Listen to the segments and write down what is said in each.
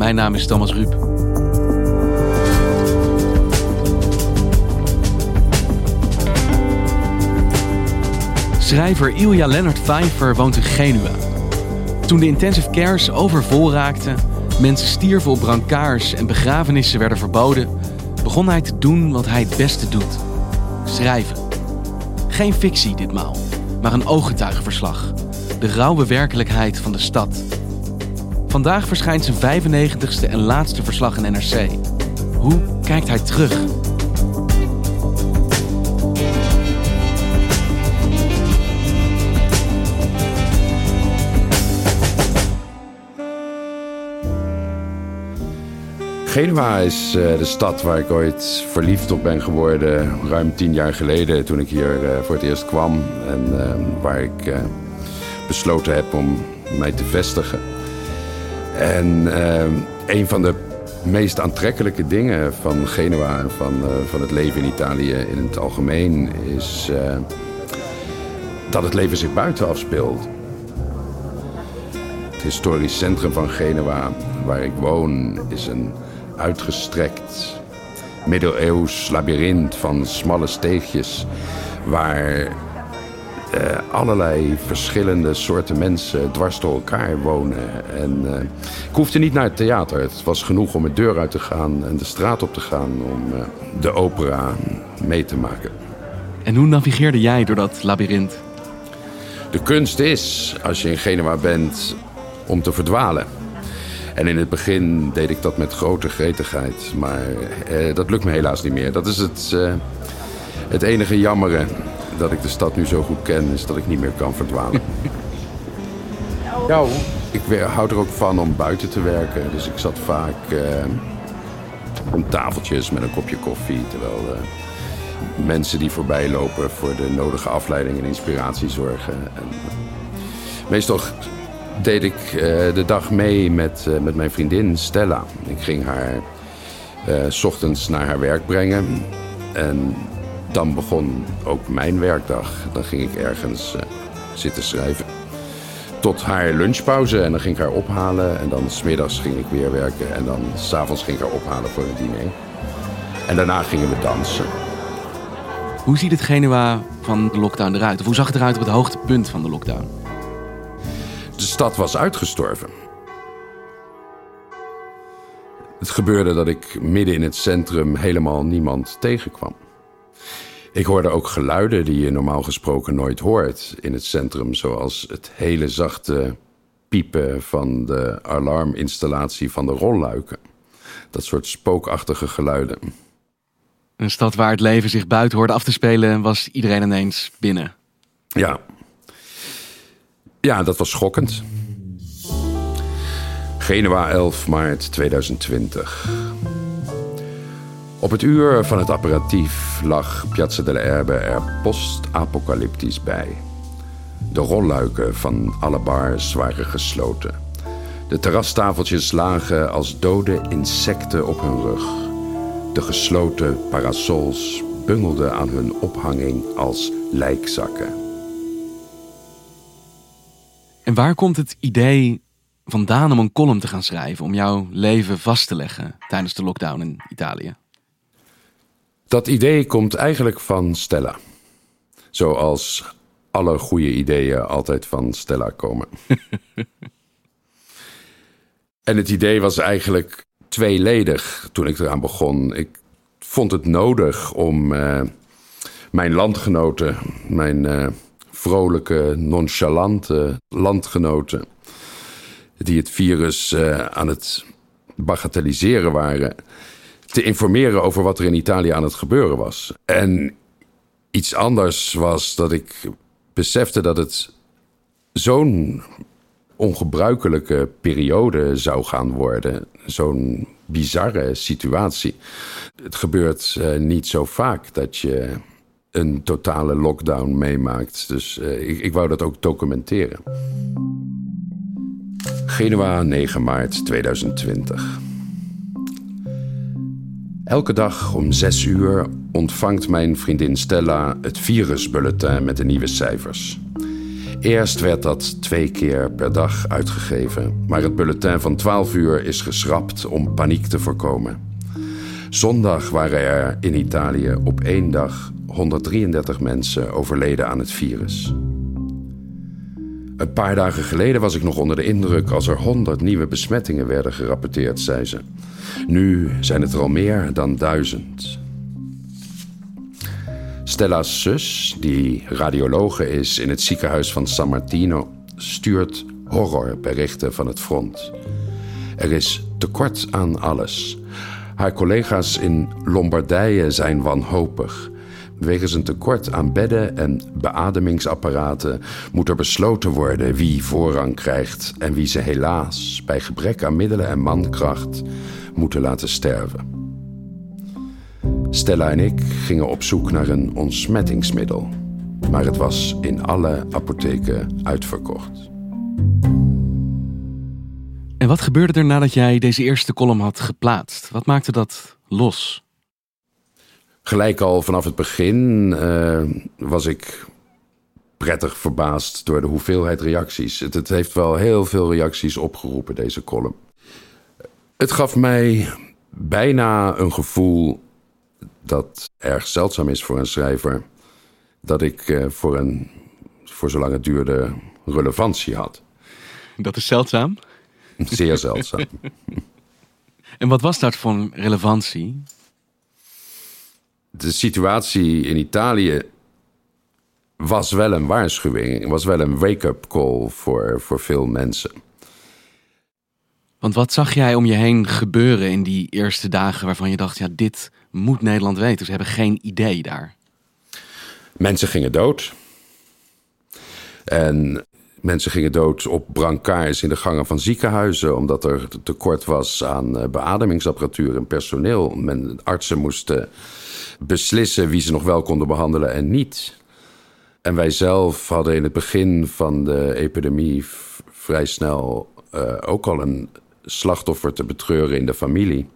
Mijn naam is Thomas Ruip. Schrijver Ilja Lennart Pfeiffer woont in Genua. Toen de intensive cares overvol raakten, mensen stierven op brancards en begrafenissen werden verboden, begon hij te doen wat hij het beste doet: schrijven. Geen fictie ditmaal, maar een ooggetuigenverslag. De rauwe werkelijkheid van de stad. Vandaag verschijnt zijn 95ste en laatste verslag in NRC. Hoe kijkt hij terug? Genua is uh, de stad waar ik ooit verliefd op ben geworden. Ruim tien jaar geleden toen ik hier uh, voor het eerst kwam. En uh, waar ik besloten heb om mij te vestigen. En een van de meest aantrekkelijke dingen van Genua en van, van het leven in Italië in het algemeen is dat het leven zich buiten afspeelt. Het historisch centrum van Genua, waar ik woon, is een uitgestrekt middeleeuws labyrint van smalle steegjes waar eh, allerlei verschillende soorten mensen dwars door elkaar wonen. En uh, ik hoefde niet naar het theater. Het was genoeg om de deur uit te gaan en de straat op te gaan om uh, de opera mee te maken. En hoe navigeerde jij door dat labyrint? De kunst is, als je in Genua bent, om te verdwalen. En in het begin deed ik dat met grote gretigheid. Maar eh, dat lukt me helaas niet meer. Dat is het, eh, het enige jammere dat ik de stad nu zo goed ken, is dat ik niet meer kan verdwalen. ja, ik houd er ook van om buiten te werken. Dus ik zat vaak eh, om tafeltjes met een kopje koffie. Terwijl eh, mensen die voorbij lopen voor de nodige afleiding en inspiratie zorgen. En, meestal deed ik uh, de dag mee met, uh, met mijn vriendin Stella. Ik ging haar uh, s ochtends naar haar werk brengen. En dan begon ook mijn werkdag. Dan ging ik ergens zitten schrijven. Tot haar lunchpauze en dan ging ik haar ophalen. En dan smiddags ging ik weer werken. En dan s'avonds ging ik haar ophalen voor het diner. En daarna gingen we dansen. Hoe ziet het Genua van de lockdown eruit? Of hoe zag het eruit op het hoogtepunt van de lockdown? De stad was uitgestorven. Het gebeurde dat ik midden in het centrum helemaal niemand tegenkwam. Ik hoorde ook geluiden die je normaal gesproken nooit hoort in het centrum, zoals het hele zachte piepen van de alarminstallatie van de rolluiken. Dat soort spookachtige geluiden. Een stad waar het leven zich buiten hoorde af te spelen, was iedereen ineens binnen. Ja, ja, dat was schokkend. Genua 11 maart 2020. Op het uur van het apparatief lag Piazza delle Erbe er post-apocalyptisch bij. De rolluiken van alle bars waren gesloten. De terrastafeltjes lagen als dode insecten op hun rug. De gesloten parasols bungelden aan hun ophanging als lijkzakken. En waar komt het idee vandaan om een column te gaan schrijven, om jouw leven vast te leggen tijdens de lockdown in Italië? Dat idee komt eigenlijk van Stella. Zoals alle goede ideeën altijd van Stella komen. en het idee was eigenlijk tweeledig toen ik eraan begon. Ik vond het nodig om uh, Mijn landgenoten, mijn uh, vrolijke, nonchalante landgenoten, die het virus uh, aan het bagatelliseren waren, te informeren over wat er in Italië aan het gebeuren was. En iets anders was dat ik besefte dat het zo'n ongebruikelijke periode zou gaan worden. Zo'n bizarre situatie. Het gebeurt uh, niet zo vaak dat je een totale lockdown meemaakt. Dus uh, ik, ik wou dat ook documenteren. Genua, 9 maart 2020. Elke dag om 6 uur ontvangt mijn vriendin Stella het virusbulletin met de nieuwe cijfers. Eerst werd dat twee keer per dag uitgegeven, maar het bulletin van 12 uur is geschrapt om paniek te voorkomen. Zondag waren er in Italië op één dag 133 mensen overleden aan het virus. Een paar dagen geleden was ik nog onder de indruk als er 100 nieuwe besmettingen werden gerapporteerd, zei ze. Nu zijn het er al meer dan duizend. Stella's zus, die radiologe is in het ziekenhuis van San Martino, stuurt horrorberichten van het front. Er is tekort aan alles. Haar collega's in Lombardije zijn wanhopig. Wegens een tekort aan bedden en beademingsapparaten moet er besloten worden wie voorrang krijgt en wie ze helaas bij gebrek aan middelen en mankracht moeten laten sterven. Stella en ik gingen op zoek naar een ontsmettingsmiddel, maar het was in alle apotheken uitverkocht. En wat gebeurde er nadat jij deze eerste column had geplaatst? Wat maakte dat los? Gelijk al vanaf het begin uh, was ik prettig verbaasd door de hoeveelheid reacties. Het, het heeft wel heel veel reacties opgeroepen, deze column. Het gaf mij bijna een gevoel dat erg zeldzaam is voor een schrijver. Dat ik uh, voor, een, voor zolang het duurde relevantie had. Dat is zeldzaam? Zeer zeldzaam. en wat was dat voor relevantie? De situatie in Italië was wel een waarschuwing, was wel een wake-up call voor, voor veel mensen. Want wat zag jij om je heen gebeuren in die eerste dagen waarvan je dacht, ja, dit moet Nederland weten? Ze hebben geen idee daar. Mensen gingen dood. En mensen gingen dood op brancards in de gangen van ziekenhuizen, omdat er tekort was aan eh, beademingsapparatuur en personeel. Men, artsen moesten beslissen wie ze nog wel konden behandelen en niet. En wij zelf hadden in het begin van de epidemie vrij snel uh, ook al een slachtoffer te betreuren in de familie.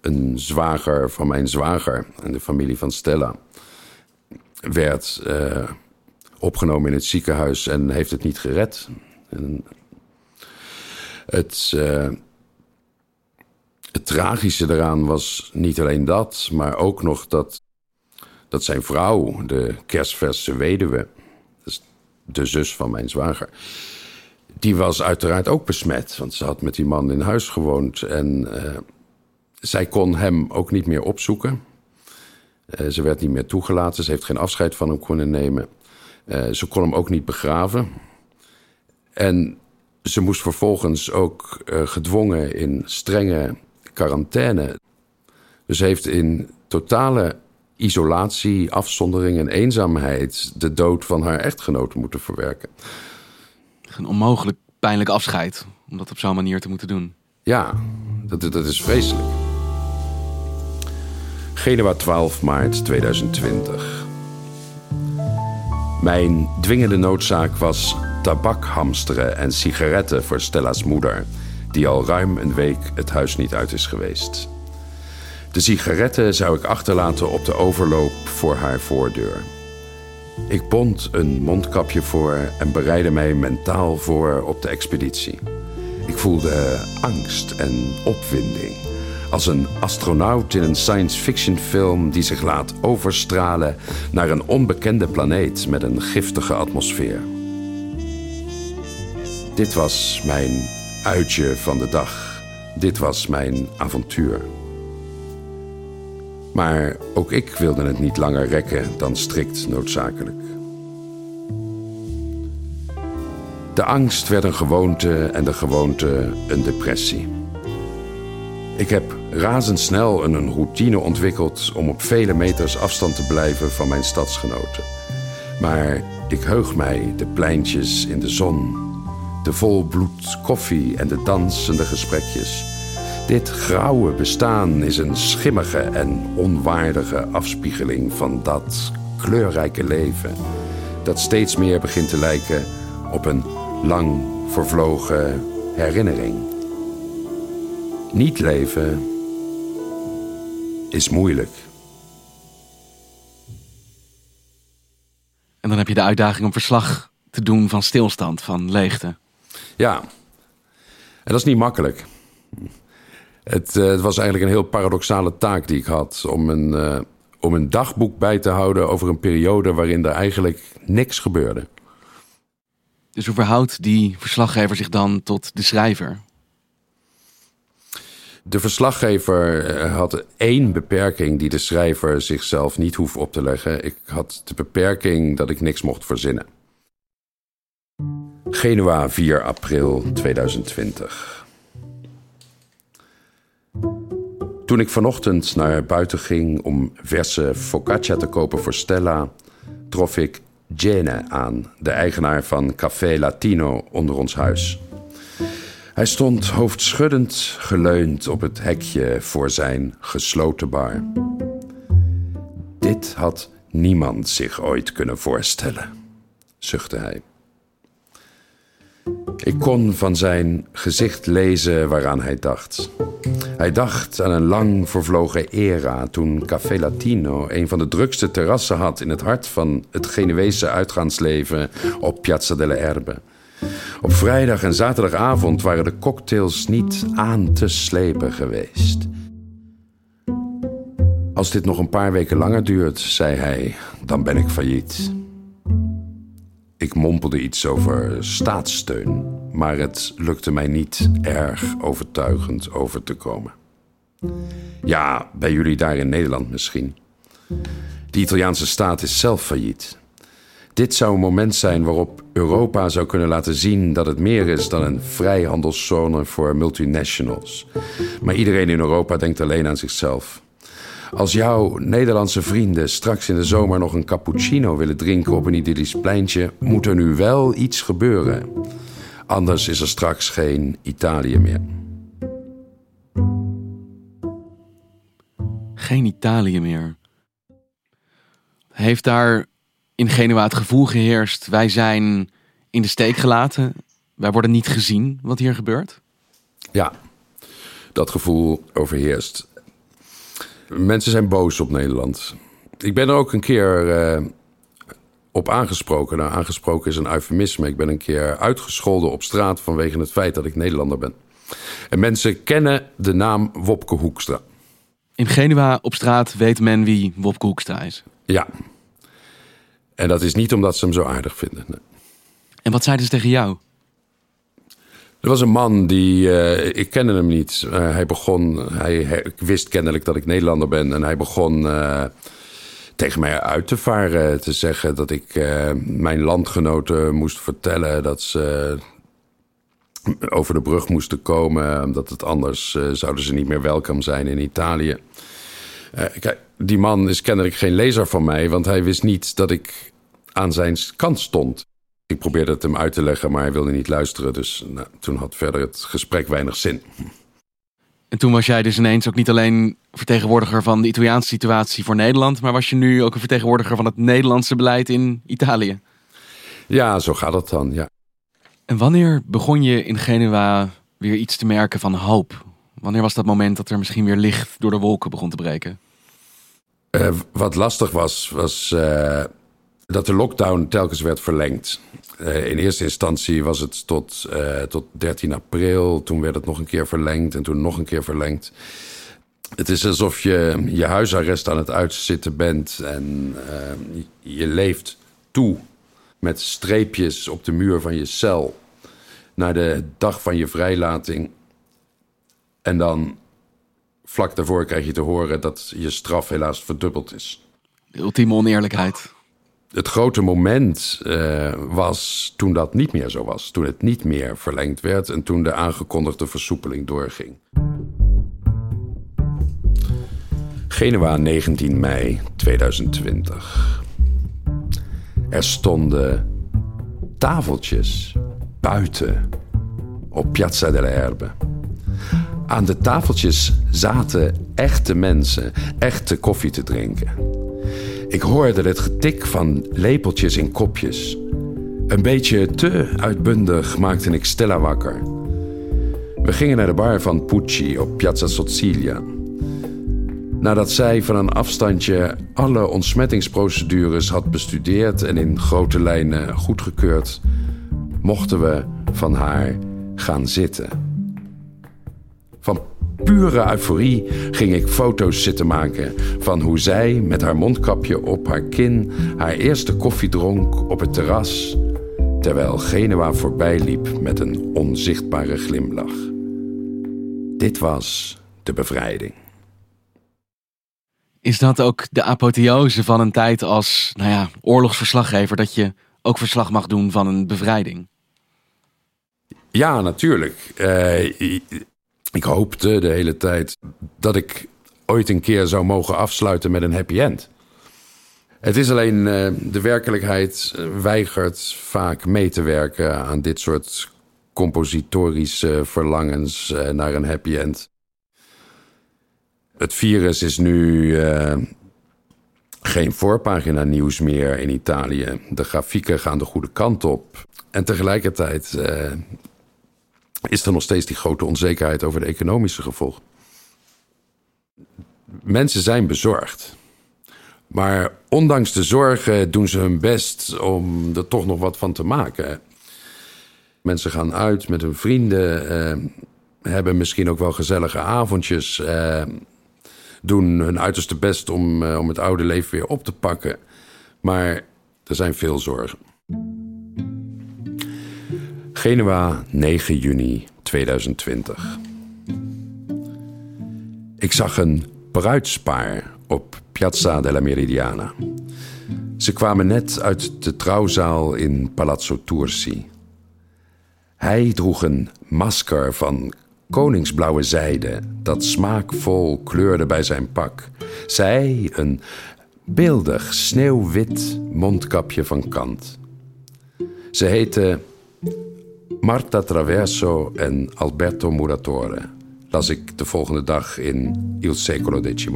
Een zwager van mijn zwager en de familie van Stella werd uh, opgenomen in het ziekenhuis en heeft het niet gered. Het, uh, het tragische eraan was niet alleen dat, maar ook nog dat, dat zijn vrouw, de kerstverse weduwe, de zus van mijn zwager, die was uiteraard ook besmet. Want ze had met die man in huis gewoond. En uh, zij kon hem ook niet meer opzoeken. Uh, ze werd niet meer toegelaten. Ze heeft geen afscheid van hem kunnen nemen. Uh, ze kon hem ook niet begraven. En ze moest vervolgens ook gedwongen in strenge quarantaine. Dus heeft in totale isolatie, afzondering en eenzaamheid de dood van haar echtgenoot moeten verwerken een onmogelijk pijnlijk afscheid om dat op zo'n manier te moeten doen. Ja, dat, dat is vreselijk. Genua 12 maart 2020. Mijn dwingende noodzaak was tabak hamsteren en sigaretten voor Stella's moeder, die al ruim een week het huis niet uit is geweest. De sigaretten zou ik achterlaten op de overloop voor haar voordeur. Ik bond een mondkapje voor en bereidde mij mentaal voor op de expeditie. Ik voelde angst en opwinding. Als een astronaut in een science fiction film die zich laat overstralen naar een onbekende planeet met een giftige atmosfeer. Dit was mijn uitje van de dag. Dit was mijn avontuur. Maar ook ik wilde het niet langer rekken dan strikt noodzakelijk. De angst werd een gewoonte en de gewoonte een depressie. Ik heb razendsnel een routine ontwikkeld om op vele meters afstand te blijven van mijn stadsgenoten. Maar ik heug mij de pleintjes in de zon, de volbloed koffie en de dansende gesprekjes. Dit grauwe bestaan is een schimmige en onwaardige afspiegeling van dat kleurrijke leven dat steeds meer begint te lijken op een lang vervlogen herinnering. Niet leven is moeilijk. En dan heb je de uitdaging om verslag te doen van stilstand, van leegte. Ja, en dat is niet makkelijk. Het, uh, het was eigenlijk een heel paradoxale taak die ik had om een, uh, om een dagboek bij te houden over een periode waarin er eigenlijk niks gebeurde. Dus hoe verhoudt die verslaggever zich dan tot de schrijver? De verslaggever eh, had één beperking die de schrijver zichzelf niet hoeft op te leggen. Ik had de beperking dat ik niks mocht verzinnen. Genua, 4 april 2020. Toen ik vanochtend naar buiten ging om verse focaccia te kopen voor Stella, trof ik Jene aan, de eigenaar van Café Latino onder ons huis. Hij stond hoofdschuddend geleund op het hekje voor zijn gesloten bar. Dit had niemand zich ooit kunnen voorstellen, zuchtte hij. Ik kon van zijn gezicht lezen waaraan hij dacht. Hij dacht aan een lang vervlogen era toen Café Latino een van de drukste terrassen had in het hart van het Genuese uitgaansleven op Piazza delle Erbe. Op vrijdag en zaterdagavond waren de cocktails niet aan te slepen geweest. Als dit nog een paar weken langer duurt, zei hij, dan ben ik failliet. Ik mompelde iets over staatssteun, maar het lukte mij niet erg overtuigend over te komen. Ja, bij jullie daar in Nederland misschien. De Italiaanse staat is zelf failliet. Dit zou een moment zijn waarop Europa zou kunnen laten zien dat het meer is dan een vrijhandelszone voor multinationals. Maar iedereen in Europa denkt alleen aan zichzelf. Als jouw Nederlandse vrienden straks in de zomer nog een cappuccino willen drinken op een idyllisch pleintje, moet er nu wel iets gebeuren. Anders is er straks geen Italië meer. Geen Italië meer. Heeft daar in Genua het gevoel geheerst: wij zijn in de steek gelaten, wij worden niet gezien wat hier gebeurt? Ja, dat gevoel overheerst. Mensen zijn boos op Nederland. Ik ben er ook een keer uh, op aangesproken. Nou, aangesproken is een eufemisme. Ik ben een keer uitgescholden op straat vanwege het feit dat ik Nederlander ben. En mensen kennen de naam Wopke Hoekstra. In Genua op straat weet men wie Wopke Hoekstra is. Ja. En dat is niet omdat ze hem zo aardig vinden. Nee. En wat zeiden ze tegen jou? Er was een man die, uh, ik kende hem niet. Uh, hij begon, hij, wist kennelijk dat ik Nederlander ben. En hij begon uh, tegen mij uit te varen. Te zeggen dat ik mijn landgenoten moest vertellen dat ze over de brug moesten komen. Omdat het anders zouden ze niet meer welkom zijn in Italië. kijk, die man is kennelijk geen lezer van mij. Want hij wist niet dat ik aan zijn kant stond. Ik probeerde het hem uit te leggen, maar hij wilde niet luisteren. Dus nou, toen had verder het gesprek weinig zin. En toen was jij dus ineens ook niet alleen vertegenwoordiger van de Italiaanse situatie voor Nederland, maar was je nu ook een vertegenwoordiger van het Nederlandse beleid in Italië? Ja, zo gaat het dan, ja. En wanneer begon je in Genua weer iets te merken van hoop? Wanneer was dat moment dat er misschien weer licht door de wolken begon te breken? Uh, wat lastig was, was uh, dat de lockdown telkens werd verlengd. Uh, in eerste instantie was het tot, uh, tot 13 april. Toen werd het nog een keer verlengd en toen nog een keer verlengd. Het is alsof je je huisarrest aan het uitzitten bent en uh, je leeft toe met streepjes op de muur van je cel naar de dag van je vrijlating. En dan vlak daarvoor krijg je te horen dat je straf helaas verdubbeld is. Ultieme oneerlijkheid. Het grote moment uh, was toen dat niet meer zo was. Toen het niet meer verlengd werd en toen de aangekondigde versoepeling doorging. Genua, 19 mei 2020. Er stonden tafeltjes buiten op Piazza delle Erbe. Aan de tafeltjes zaten echte mensen, echte koffie te drinken. Ik hoorde het getik van lepeltjes in kopjes. Een beetje te uitbundig maakte ik Stella wakker. We gingen naar de bar van Pucci op Piazza Sozzilia. Nadat zij van een afstandje alle ontsmettingsprocedures had bestudeerd en in grote lijnen goedgekeurd, mochten we van haar gaan zitten. Van pure euforie ging ik foto's zitten maken van hoe zij met haar mondkapje op haar kin haar eerste koffie dronk op het terras, terwijl Genua voorbij liep met een onzichtbare glimlach. Dit was de bevrijding. Is dat ook de apotheose van een tijd als nou ja, oorlogsverslaggever, dat je ook verslag mag doen van een bevrijding? Ja, natuurlijk. Uh, ik hoopte de hele tijd dat ik ooit een keer zou mogen afsluiten met een happy end. Het is alleen uh, de werkelijkheid weigert vaak mee te werken aan dit soort compositorische verlangens uh, naar een happy end. Het virus is nu geen voorpagina nieuws meer in Italië. De grafieken gaan de goede kant op. En tegelijkertijd is er nog steeds die grote onzekerheid over de economische gevolgen. Mensen zijn bezorgd. Maar ondanks de zorgen doen ze hun best om er toch nog wat van te maken. Mensen gaan uit met hun vrienden, uh, hebben misschien ook wel gezellige avondjes. Uh, doen hun uiterste best om, uh, om het oude leven weer op te pakken. Maar er zijn veel zorgen. Genua, 9 juni 2020. Ik zag een bruidspaar op Piazza della Meridiana. Ze kwamen net uit de trouwzaal in Palazzo Tursi. Hij droeg een masker van koningsblauwe zijde dat smaakvol kleurde bij zijn pak. Zij een beeldig sneeuwwit mondkapje van kant. Ze heette Marta Traverso en Alberto Muratore. Las ik de volgende dag in Il Secolo XIX.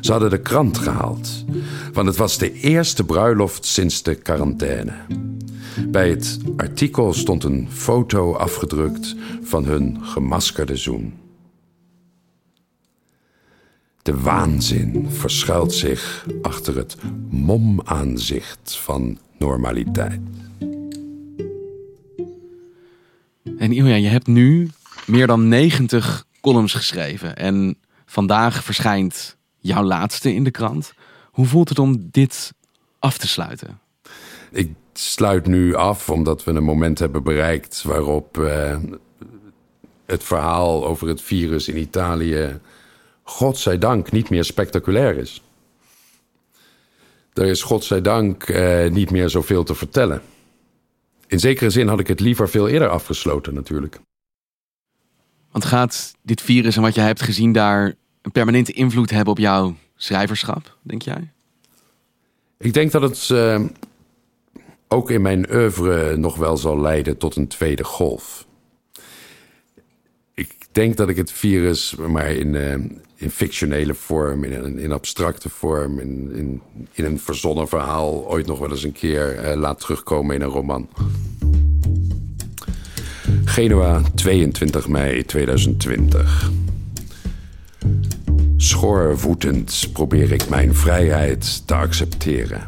Ze hadden de krant gehaald, want het was de eerste bruiloft sinds de quarantaine. Bij het artikel stond een foto afgedrukt van hun gemaskerde zoen. De waanzin verschuilt zich achter het momaanzicht van normaliteit. En Ilja, je hebt nu meer dan 90 columns geschreven. En vandaag verschijnt jouw laatste in de krant. Hoe voelt het om dit af te sluiten? Ik sluit nu af omdat we een moment hebben bereikt waarop uh, het verhaal over het virus in Italië, godzijdank, niet meer spectaculair is. Er is godzijdank uh, niet meer zoveel te vertellen. In zekere zin had ik het liever veel eerder afgesloten, natuurlijk. Want gaat dit virus en wat jij hebt gezien daar een permanente invloed hebben op jouw schrijverschap, denk jij? Ik denk dat het uh, ook in mijn oeuvre nog wel zal leiden tot een tweede golf. Denk dat ik het virus maar in, uh, in fictionele vorm, in, in abstracte vorm, in, in, in, een verzonnen verhaal ooit nog wel eens een keer uh, laat terugkomen in een roman. Genua, 22 mei 2020. Schoorvoetend probeer ik mijn vrijheid te accepteren.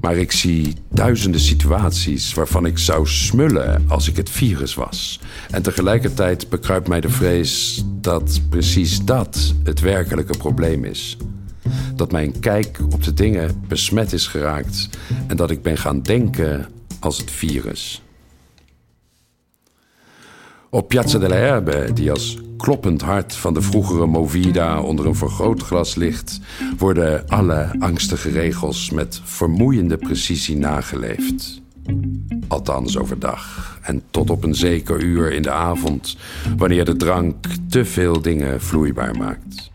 Maar ik zie duizenden situaties waarvan ik zou smullen als ik het virus was. En tegelijkertijd bekruipt mij de vrees dat precies dat het werkelijke probleem is. Dat mijn kijk op de dingen besmet is geraakt en dat ik ben gaan denken als het virus. Op Piazza della Erbe, die als kloppend hart van de vroegere Movida onder een vergrootglas ligt, worden alle angstige regels met vermoeiende precisie nageleefd. Althans overdag en tot op een zeker uur in de avond, wanneer de drank te veel dingen vloeibaar maakt.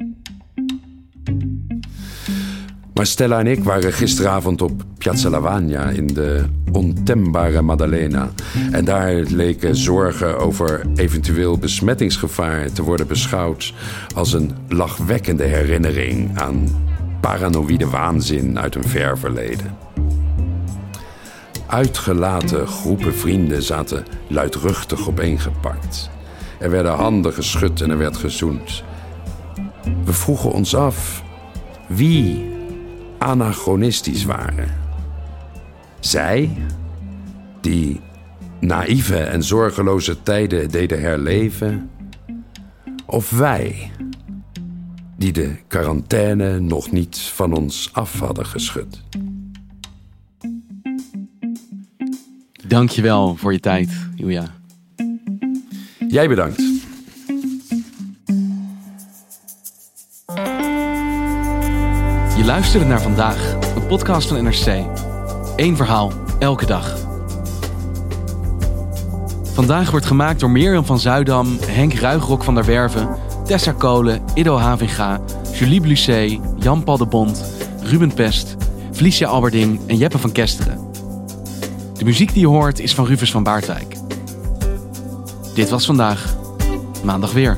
Maar Stella en ik waren gisteravond op Piazza Lavagna in de ontembare Maddalena. En daar leken zorgen over eventueel besmettingsgevaar te worden beschouwd als een lachwekkende herinnering aan paranoïde waanzin uit een ver verleden. Uitgelaten groepen vrienden zaten luidruchtig opeengepakt. Er werden handen geschud en er werd gezoend. We vroegen ons af wie anachronistisch waren. Zij, die naïeve en zorgeloze tijden deden herleven, of wij, die de quarantaine nog niet van ons af hadden geschud. Dankjewel voor je tijd, Julia. Jij bedankt. Luisterde naar vandaag, een podcast van NRC. Eén verhaal, elke dag. Vandaag wordt gemaakt door Mirjam van Zuidam, Henk Ruigrok van der Werven, Tessa Kolen, Ido Havinga, Julie Blusset, Jan-Paul Ruben Pest, Felicia Alberding en Jeppe van Kesteren. De muziek die je hoort is van Rufus van Baardwijk. Dit was vandaag. Maandag weer.